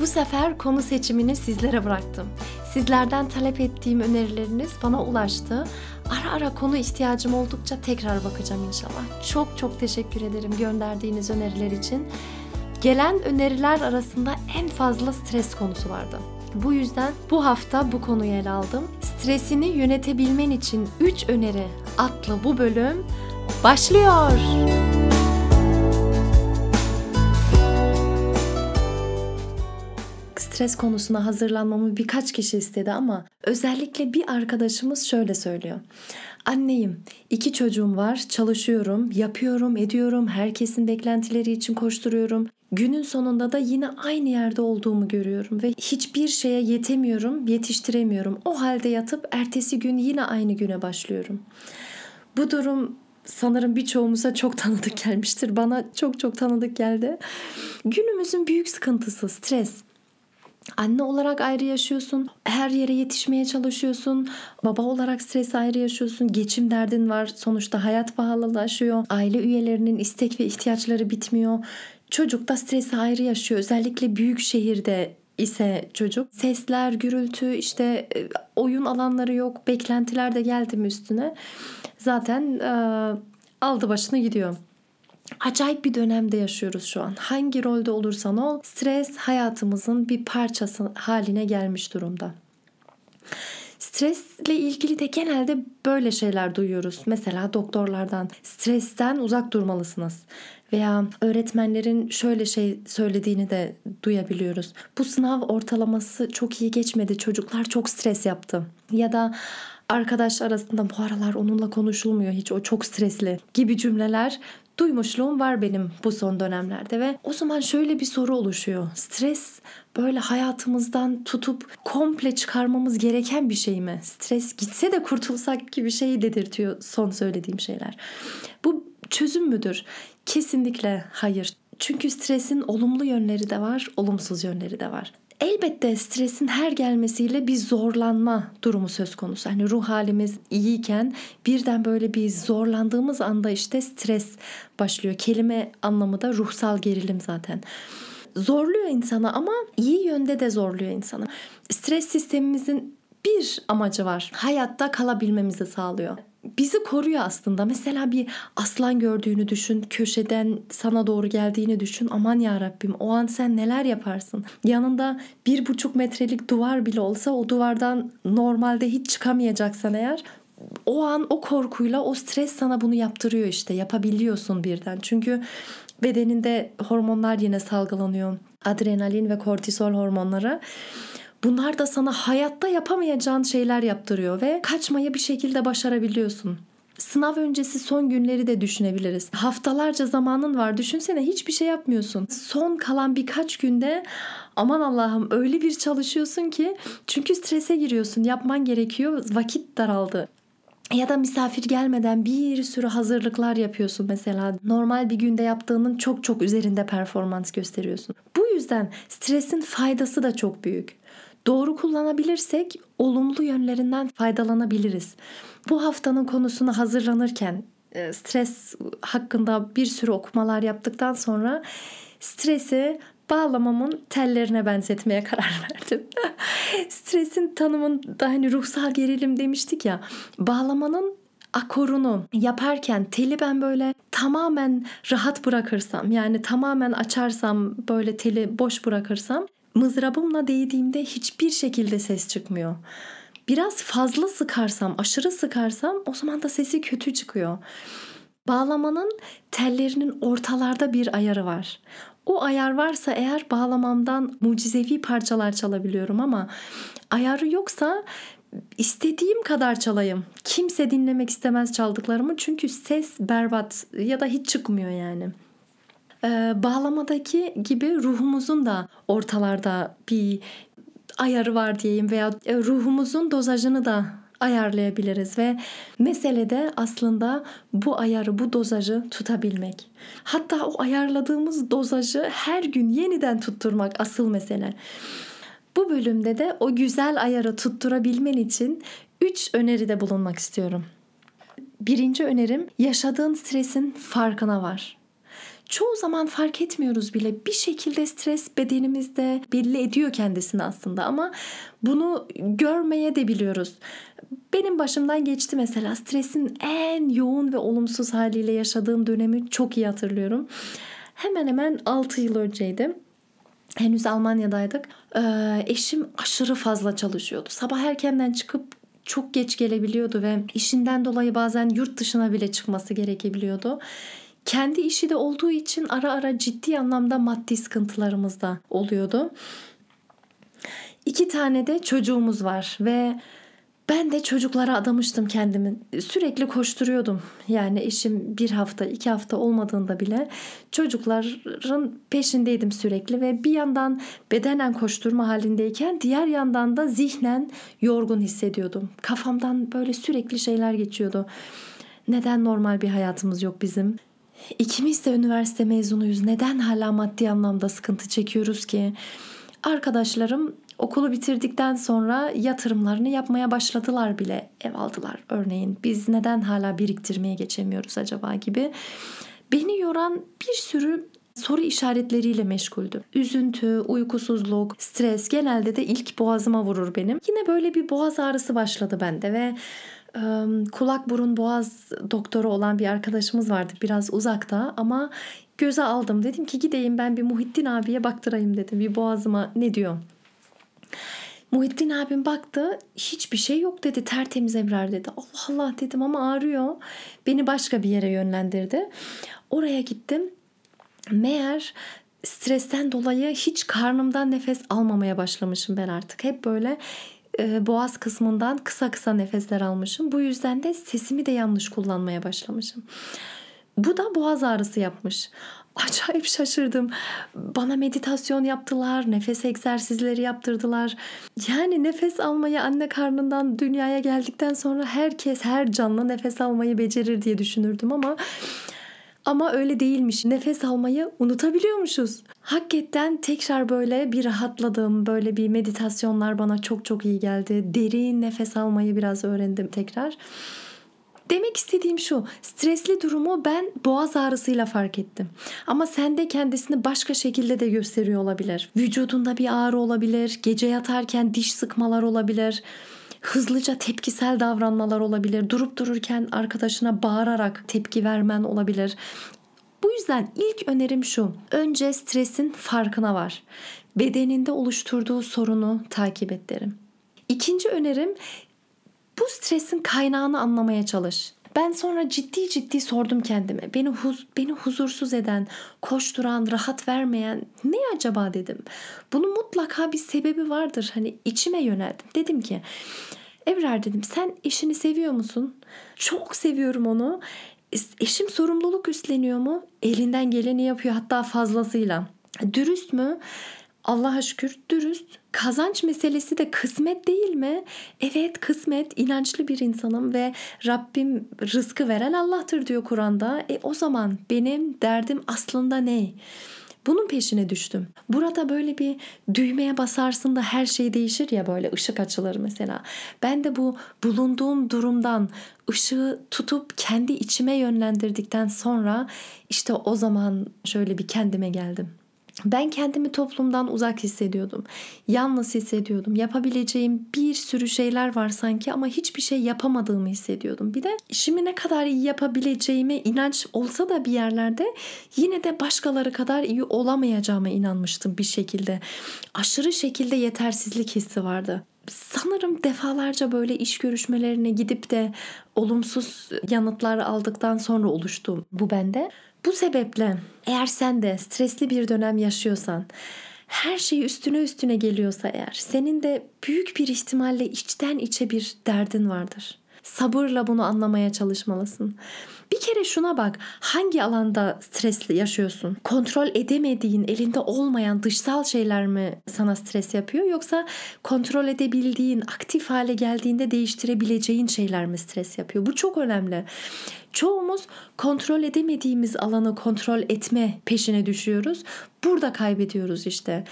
Bu sefer konu seçimini sizlere bıraktım. Sizlerden talep ettiğim önerileriniz bana ulaştı. Ara ara konu ihtiyacım oldukça tekrar bakacağım inşallah. Çok çok teşekkür ederim gönderdiğiniz öneriler için. Gelen öneriler arasında en fazla stres konusu vardı. Bu yüzden bu hafta bu konuyu ele aldım. Stresini yönetebilmen için 3 öneri adlı bu bölüm başlıyor. Stres konusuna hazırlanmamı birkaç kişi istedi ama özellikle bir arkadaşımız şöyle söylüyor. Anneyim, iki çocuğum var, çalışıyorum, yapıyorum, ediyorum, herkesin beklentileri için koşturuyorum. Günün sonunda da yine aynı yerde olduğumu görüyorum ve hiçbir şeye yetemiyorum, yetiştiremiyorum. O halde yatıp ertesi gün yine aynı güne başlıyorum. Bu durum sanırım birçoğumuza çok tanıdık gelmiştir. Bana çok çok tanıdık geldi. Günümüzün büyük sıkıntısı stres. Anne olarak ayrı yaşıyorsun. Her yere yetişmeye çalışıyorsun. Baba olarak stres ayrı yaşıyorsun. Geçim derdin var. Sonuçta hayat pahalılaşıyor. Aile üyelerinin istek ve ihtiyaçları bitmiyor. Çocuk da stresi ayrı yaşıyor. Özellikle büyük şehirde ise çocuk. Sesler, gürültü, işte e, oyun alanları yok. Beklentiler de geldi mi üstüne. Zaten e, aldı başını gidiyor. Acayip bir dönemde yaşıyoruz şu an. Hangi rolde olursan ol, stres hayatımızın bir parçası haline gelmiş durumda. Stresle ilgili de genelde böyle şeyler duyuyoruz. Mesela doktorlardan stresten uzak durmalısınız veya öğretmenlerin şöyle şey söylediğini de duyabiliyoruz. Bu sınav ortalaması çok iyi geçmedi. Çocuklar çok stres yaptı. Ya da arkadaş arasında bu aralar onunla konuşulmuyor hiç o çok stresli gibi cümleler duymuşluğum var benim bu son dönemlerde ve o zaman şöyle bir soru oluşuyor. Stres böyle hayatımızdan tutup komple çıkarmamız gereken bir şey mi? Stres gitse de kurtulsak gibi şey dedirtiyor son söylediğim şeyler. Bu çözüm müdür? Kesinlikle hayır. Çünkü stresin olumlu yönleri de var, olumsuz yönleri de var. Elbette stresin her gelmesiyle bir zorlanma durumu söz konusu. Hani ruh halimiz iyiyken birden böyle bir zorlandığımız anda işte stres başlıyor. Kelime anlamı da ruhsal gerilim zaten. Zorluyor insana ama iyi yönde de zorluyor insanı. Stres sistemimizin bir amacı var. Hayatta kalabilmemizi sağlıyor bizi koruyor aslında. Mesela bir aslan gördüğünü düşün, köşeden sana doğru geldiğini düşün. Aman ya Rabbim o an sen neler yaparsın? Yanında bir buçuk metrelik duvar bile olsa o duvardan normalde hiç çıkamayacaksan eğer o an o korkuyla o stres sana bunu yaptırıyor işte yapabiliyorsun birden. Çünkü bedeninde hormonlar yine salgılanıyor. Adrenalin ve kortisol hormonları. Bunlar da sana hayatta yapamayacağın şeyler yaptırıyor ve kaçmayı bir şekilde başarabiliyorsun. Sınav öncesi son günleri de düşünebiliriz. Haftalarca zamanın var. Düşünsene hiçbir şey yapmıyorsun. Son kalan birkaç günde aman Allah'ım öyle bir çalışıyorsun ki çünkü strese giriyorsun. Yapman gerekiyor. Vakit daraldı. Ya da misafir gelmeden bir sürü hazırlıklar yapıyorsun mesela. Normal bir günde yaptığının çok çok üzerinde performans gösteriyorsun. Bu yüzden stresin faydası da çok büyük. Doğru kullanabilirsek olumlu yönlerinden faydalanabiliriz. Bu haftanın konusuna hazırlanırken e, stres hakkında bir sürü okumalar yaptıktan sonra stresi bağlamamın tellerine benzetmeye karar verdim. Stresin tanımında hani ruhsal gerilim demiştik ya. Bağlamanın akorunu yaparken teli ben böyle tamamen rahat bırakırsam yani tamamen açarsam böyle teli boş bırakırsam mızrabımla değdiğimde hiçbir şekilde ses çıkmıyor. Biraz fazla sıkarsam, aşırı sıkarsam o zaman da sesi kötü çıkıyor. Bağlamanın tellerinin ortalarda bir ayarı var. O ayar varsa eğer bağlamamdan mucizevi parçalar çalabiliyorum ama ayarı yoksa istediğim kadar çalayım. Kimse dinlemek istemez çaldıklarımı çünkü ses berbat ya da hiç çıkmıyor yani bağlamadaki gibi ruhumuzun da ortalarda bir ayarı var diyeyim veya e, ruhumuzun dozajını da ayarlayabiliriz ve mesele de aslında bu ayarı, bu dozajı tutabilmek. Hatta o ayarladığımız dozajı her gün yeniden tutturmak asıl mesele. Bu bölümde de o güzel ayarı tutturabilmen için 3 öneride bulunmak istiyorum. Birinci önerim yaşadığın stresin farkına var. Çoğu zaman fark etmiyoruz bile. Bir şekilde stres bedenimizde belli ediyor kendisini aslında ama bunu görmeye de biliyoruz. Benim başımdan geçti mesela stresin en yoğun ve olumsuz haliyle yaşadığım dönemi çok iyi hatırlıyorum. Hemen hemen 6 yıl önceydi. Henüz Almanya'daydık. Ee, eşim aşırı fazla çalışıyordu. Sabah erkenden çıkıp çok geç gelebiliyordu ve işinden dolayı bazen yurt dışına bile çıkması gerekebiliyordu. Kendi işi de olduğu için ara ara ciddi anlamda maddi sıkıntılarımız da oluyordu. İki tane de çocuğumuz var ve ben de çocuklara adamıştım kendimi. Sürekli koşturuyordum. Yani işim bir hafta, iki hafta olmadığında bile çocukların peşindeydim sürekli ve bir yandan bedenen koşturma halindeyken diğer yandan da zihnen yorgun hissediyordum. Kafamdan böyle sürekli şeyler geçiyordu. Neden normal bir hayatımız yok bizim? İkimiz de üniversite mezunuyuz. Neden hala maddi anlamda sıkıntı çekiyoruz ki? Arkadaşlarım okulu bitirdikten sonra yatırımlarını yapmaya başladılar bile. Ev aldılar örneğin. Biz neden hala biriktirmeye geçemiyoruz acaba gibi. Beni yoran bir sürü soru işaretleriyle meşguldüm. Üzüntü, uykusuzluk, stres genelde de ilk boğazıma vurur benim. Yine böyle bir boğaz ağrısı başladı bende ve kulak burun boğaz doktoru olan bir arkadaşımız vardı biraz uzakta ama göze aldım. Dedim ki gideyim ben bir Muhittin abiye baktırayım dedim. Bir boğazıma ne diyor? Muhittin abim baktı hiçbir şey yok dedi tertemiz Ebrar dedi. Allah Allah dedim ama ağrıyor. Beni başka bir yere yönlendirdi. Oraya gittim. Meğer stresten dolayı hiç karnımdan nefes almamaya başlamışım ben artık. Hep böyle e, boğaz kısmından kısa kısa nefesler almışım. Bu yüzden de sesimi de yanlış kullanmaya başlamışım. Bu da boğaz ağrısı yapmış. Acayip şaşırdım. Bana meditasyon yaptılar, nefes egzersizleri yaptırdılar. Yani nefes almayı anne karnından dünyaya geldikten sonra herkes, her canlı nefes almayı becerir diye düşünürdüm ama ama öyle değilmiş. Nefes almayı unutabiliyormuşuz. Hakikaten tekrar böyle bir rahatladım. Böyle bir meditasyonlar bana çok çok iyi geldi. Derin nefes almayı biraz öğrendim tekrar. Demek istediğim şu. Stresli durumu ben boğaz ağrısıyla fark ettim. Ama sende kendisini başka şekilde de gösteriyor olabilir. Vücudunda bir ağrı olabilir. Gece yatarken diş sıkmalar olabilir hızlıca tepkisel davranmalar olabilir. Durup dururken arkadaşına bağırarak tepki vermen olabilir. Bu yüzden ilk önerim şu. Önce stresin farkına var. Bedeninde oluşturduğu sorunu takip et derim. İkinci önerim bu stresin kaynağını anlamaya çalış. Ben sonra ciddi ciddi sordum kendime. Beni huz, beni huzursuz eden, koşturan, rahat vermeyen ne acaba dedim. Bunun mutlaka bir sebebi vardır. Hani içime yöneldim. Dedim ki Evrer dedim sen eşini seviyor musun? Çok seviyorum onu. Eşim sorumluluk üstleniyor mu? Elinden geleni yapıyor hatta fazlasıyla. Dürüst mü? Allah'a şükür dürüst. Kazanç meselesi de kısmet değil mi? Evet kısmet. inançlı bir insanım ve Rabbim rızkı veren Allah'tır diyor Kur'an'da. E o zaman benim derdim aslında ne? Bunun peşine düştüm. Burada böyle bir düğmeye basarsın da her şey değişir ya böyle ışık açılır mesela. Ben de bu bulunduğum durumdan ışığı tutup kendi içime yönlendirdikten sonra işte o zaman şöyle bir kendime geldim. Ben kendimi toplumdan uzak hissediyordum. Yalnız hissediyordum. Yapabileceğim bir sürü şeyler var sanki ama hiçbir şey yapamadığımı hissediyordum. Bir de işimi ne kadar iyi yapabileceğime inanç olsa da bir yerlerde yine de başkaları kadar iyi olamayacağıma inanmıştım bir şekilde. Aşırı şekilde yetersizlik hissi vardı sanırım defalarca böyle iş görüşmelerine gidip de olumsuz yanıtlar aldıktan sonra oluştu bu bende. Bu sebeple eğer sen de stresli bir dönem yaşıyorsan, her şey üstüne üstüne geliyorsa eğer, senin de büyük bir ihtimalle içten içe bir derdin vardır. Sabırla bunu anlamaya çalışmalısın. Bir kere şuna bak. Hangi alanda stresli yaşıyorsun? Kontrol edemediğin, elinde olmayan dışsal şeyler mi sana stres yapıyor yoksa kontrol edebildiğin, aktif hale geldiğinde değiştirebileceğin şeyler mi stres yapıyor? Bu çok önemli. Çoğumuz kontrol edemediğimiz alanı kontrol etme peşine düşüyoruz. Burada kaybediyoruz işte.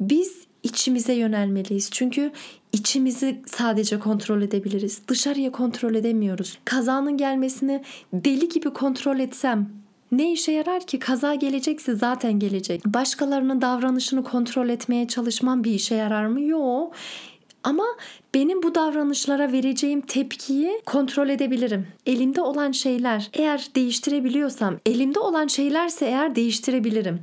Biz içimize yönelmeliyiz. Çünkü içimizi sadece kontrol edebiliriz. Dışarıya kontrol edemiyoruz. Kazanın gelmesini deli gibi kontrol etsem Ne işe yarar ki? Kaza gelecekse zaten gelecek. Başkalarının davranışını kontrol etmeye çalışman bir işe yarar mı? Yok. Ama benim bu davranışlara vereceğim tepkiyi kontrol edebilirim. Elimde olan şeyler eğer değiştirebiliyorsam, elimde olan şeylerse eğer değiştirebilirim.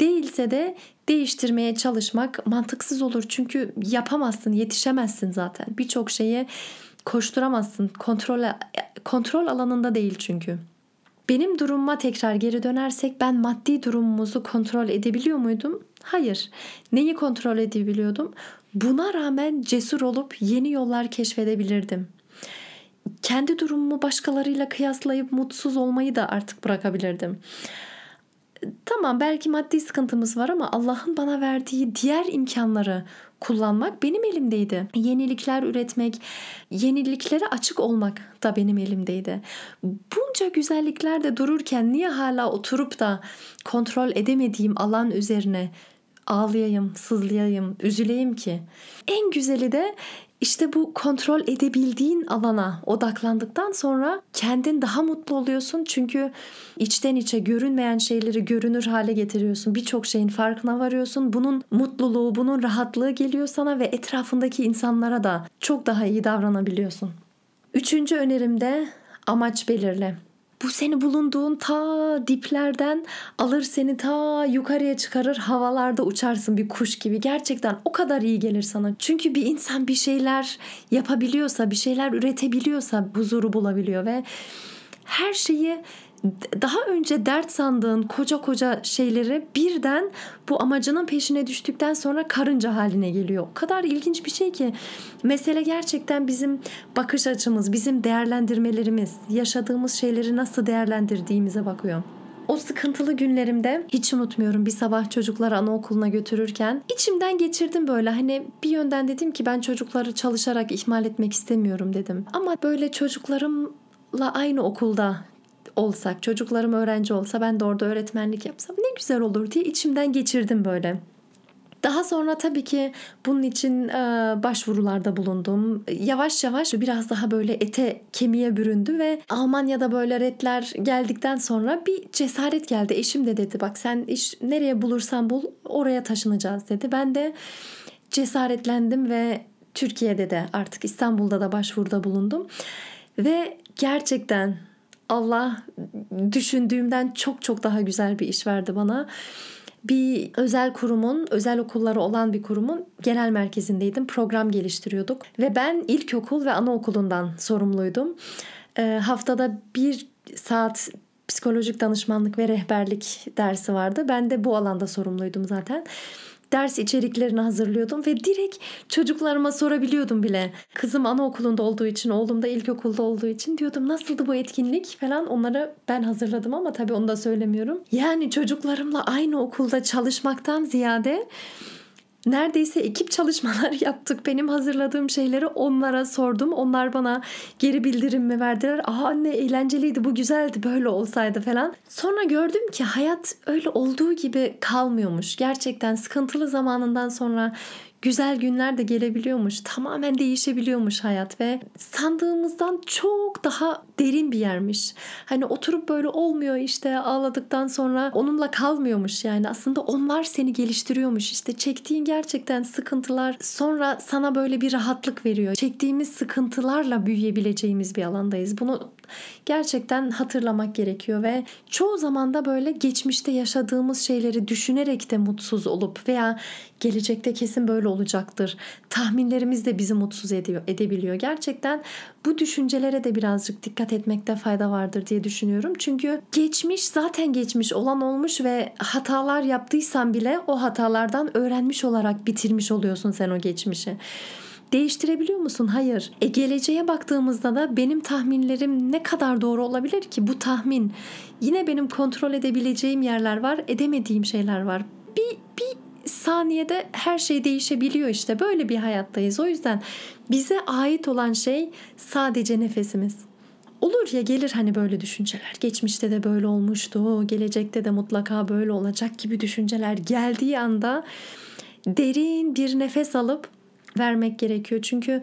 Değilse de değiştirmeye çalışmak mantıksız olur. Çünkü yapamazsın, yetişemezsin zaten. Birçok şeye koşturamazsın. Kontrol kontrol alanında değil çünkü. Benim durumuma tekrar geri dönersek ben maddi durumumuzu kontrol edebiliyor muydum? Hayır. Neyi kontrol edebiliyordum? Buna rağmen cesur olup yeni yollar keşfedebilirdim. Kendi durumumu başkalarıyla kıyaslayıp mutsuz olmayı da artık bırakabilirdim. Tamam belki maddi sıkıntımız var ama Allah'ın bana verdiği diğer imkanları kullanmak benim elimdeydi. Yenilikler üretmek, yeniliklere açık olmak da benim elimdeydi. Bunca güzellikler de dururken niye hala oturup da kontrol edemediğim alan üzerine ağlayayım, sızlayayım, üzüleyim ki? En güzeli de işte bu kontrol edebildiğin alana odaklandıktan sonra kendin daha mutlu oluyorsun. Çünkü içten içe görünmeyen şeyleri görünür hale getiriyorsun. Birçok şeyin farkına varıyorsun. Bunun mutluluğu, bunun rahatlığı geliyor sana ve etrafındaki insanlara da çok daha iyi davranabiliyorsun. Üçüncü önerimde amaç belirle. Bu seni bulunduğun ta diplerden alır seni ta yukarıya çıkarır havalarda uçarsın bir kuş gibi. Gerçekten o kadar iyi gelir sana. Çünkü bir insan bir şeyler yapabiliyorsa, bir şeyler üretebiliyorsa huzuru bulabiliyor ve her şeyi daha önce dert sandığın koca koca şeyleri birden bu amacının peşine düştükten sonra karınca haline geliyor. O kadar ilginç bir şey ki mesele gerçekten bizim bakış açımız, bizim değerlendirmelerimiz, yaşadığımız şeyleri nasıl değerlendirdiğimize bakıyor. O sıkıntılı günlerimde hiç unutmuyorum bir sabah çocukları anaokuluna götürürken içimden geçirdim böyle hani bir yönden dedim ki ben çocukları çalışarak ihmal etmek istemiyorum dedim. Ama böyle çocuklarımla aynı okulda olsak, çocuklarım öğrenci olsa ben de orada öğretmenlik yapsam ne güzel olur diye içimden geçirdim böyle. Daha sonra tabii ki bunun için e, başvurularda bulundum. Yavaş yavaş biraz daha böyle ete kemiğe büründü ve Almanya'da böyle redler geldikten sonra bir cesaret geldi. Eşim de dedi bak sen iş nereye bulursan bul oraya taşınacağız dedi. Ben de cesaretlendim ve Türkiye'de de artık İstanbul'da da başvuruda bulundum. Ve gerçekten Allah düşündüğümden çok çok daha güzel bir iş verdi bana. Bir özel kurumun, özel okulları olan bir kurumun genel merkezindeydim. Program geliştiriyorduk ve ben ilkokul ve anaokulundan sorumluydum. E, haftada bir saat psikolojik danışmanlık ve rehberlik dersi vardı. Ben de bu alanda sorumluydum zaten ders içeriklerini hazırlıyordum ve direkt çocuklarıma sorabiliyordum bile. Kızım anaokulunda olduğu için, oğlum da ilkokulda olduğu için diyordum nasıldı bu etkinlik falan onları ben hazırladım ama tabii onu da söylemiyorum. Yani çocuklarımla aynı okulda çalışmaktan ziyade neredeyse ekip çalışmalar yaptık. Benim hazırladığım şeyleri onlara sordum. Onlar bana geri bildirim mi verdiler? Aa anne eğlenceliydi, bu güzeldi, böyle olsaydı falan. Sonra gördüm ki hayat öyle olduğu gibi kalmıyormuş. Gerçekten sıkıntılı zamanından sonra güzel günler de gelebiliyormuş. Tamamen değişebiliyormuş hayat ve sandığımızdan çok daha derin bir yermiş. Hani oturup böyle olmuyor işte ağladıktan sonra onunla kalmıyormuş yani. Aslında onlar seni geliştiriyormuş. İşte çektiğin gerçekten sıkıntılar sonra sana böyle bir rahatlık veriyor. Çektiğimiz sıkıntılarla büyüyebileceğimiz bir alandayız. Bunu gerçekten hatırlamak gerekiyor ve çoğu zaman da böyle geçmişte yaşadığımız şeyleri düşünerek de mutsuz olup veya gelecekte kesin böyle olacaktır. Tahminlerimiz de bizi mutsuz ediyor, edebiliyor. Gerçekten bu düşüncelere de birazcık dikkat etmekte fayda vardır diye düşünüyorum. Çünkü geçmiş zaten geçmiş olan olmuş ve hatalar yaptıysan bile o hatalardan öğrenmiş olarak bitirmiş oluyorsun sen o geçmişi. Değiştirebiliyor musun? Hayır. E geleceğe baktığımızda da benim tahminlerim ne kadar doğru olabilir ki? Bu tahmin. Yine benim kontrol edebileceğim yerler var, edemediğim şeyler var. Bir, bir saniyede her şey değişebiliyor işte. Böyle bir hayattayız. O yüzden bize ait olan şey sadece nefesimiz. Olur ya gelir hani böyle düşünceler. Geçmişte de böyle olmuştu. Gelecekte de mutlaka böyle olacak gibi düşünceler geldiği anda derin bir nefes alıp vermek gerekiyor. Çünkü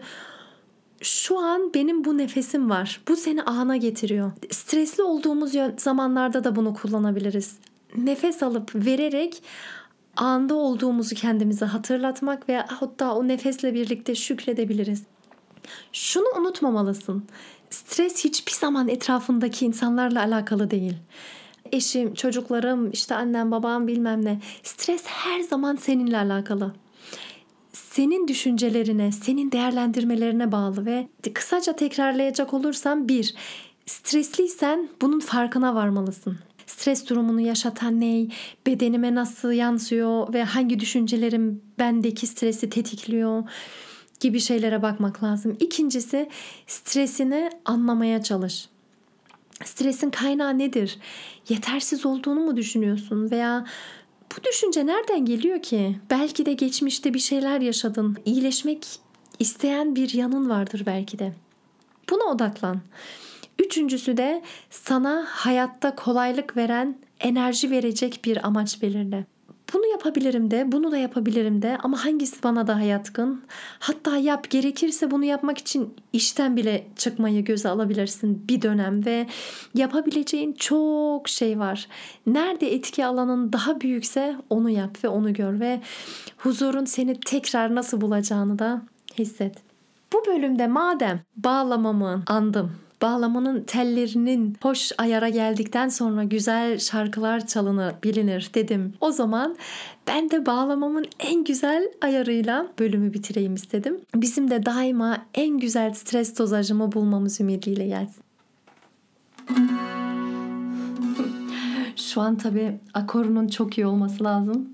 şu an benim bu nefesim var. Bu seni ana getiriyor. Stresli olduğumuz zamanlarda da bunu kullanabiliriz. Nefes alıp vererek anda olduğumuzu kendimize hatırlatmak ve hatta o nefesle birlikte şükredebiliriz. Şunu unutmamalısın. Stres hiçbir zaman etrafındaki insanlarla alakalı değil. Eşim, çocuklarım, işte annem, babam bilmem ne. Stres her zaman seninle alakalı senin düşüncelerine, senin değerlendirmelerine bağlı ve kısaca tekrarlayacak olursam bir, stresliysen bunun farkına varmalısın. Stres durumunu yaşatan ne, bedenime nasıl yansıyor ve hangi düşüncelerim bendeki stresi tetikliyor gibi şeylere bakmak lazım. İkincisi stresini anlamaya çalış. Stresin kaynağı nedir? Yetersiz olduğunu mu düşünüyorsun veya bu düşünce nereden geliyor ki? Belki de geçmişte bir şeyler yaşadın. İyileşmek isteyen bir yanın vardır belki de. Buna odaklan. Üçüncüsü de sana hayatta kolaylık veren, enerji verecek bir amaç belirle. Bunu yapabilirim de, bunu da yapabilirim de ama hangisi bana daha yatkın? Hatta yap gerekirse bunu yapmak için işten bile çıkmayı göze alabilirsin bir dönem ve yapabileceğin çok şey var. Nerede etki alanın daha büyükse onu yap ve onu gör ve huzurun seni tekrar nasıl bulacağını da hisset. Bu bölümde madem bağlamamı andım bağlamanın tellerinin hoş ayara geldikten sonra güzel şarkılar çalınır, bilinir dedim. O zaman ben de bağlamamın en güzel ayarıyla bölümü bitireyim istedim. Bizim de daima en güzel stres dozajımı bulmamız ümidiyle gelsin. Şu an tabii akorunun çok iyi olması lazım.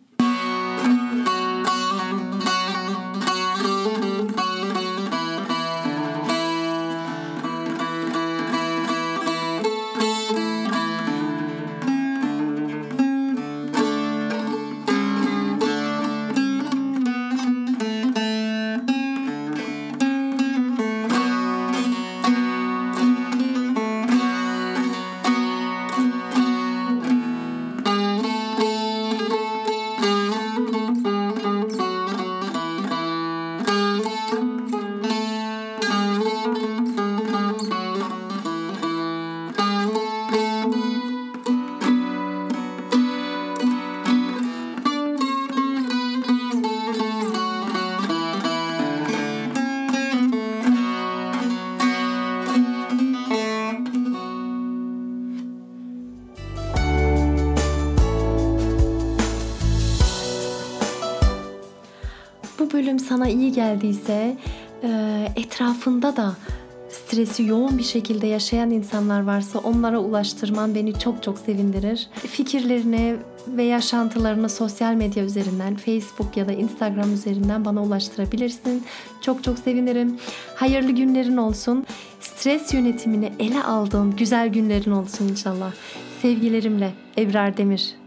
Sana iyi geldiyse e, etrafında da stresi yoğun bir şekilde yaşayan insanlar varsa onlara ulaştırman beni çok çok sevindirir. Fikirlerini ve yaşantılarını sosyal medya üzerinden, Facebook ya da Instagram üzerinden bana ulaştırabilirsin. Çok çok sevinirim. Hayırlı günlerin olsun. Stres yönetimini ele aldığın güzel günlerin olsun inşallah. Sevgilerimle Ebrar Demir.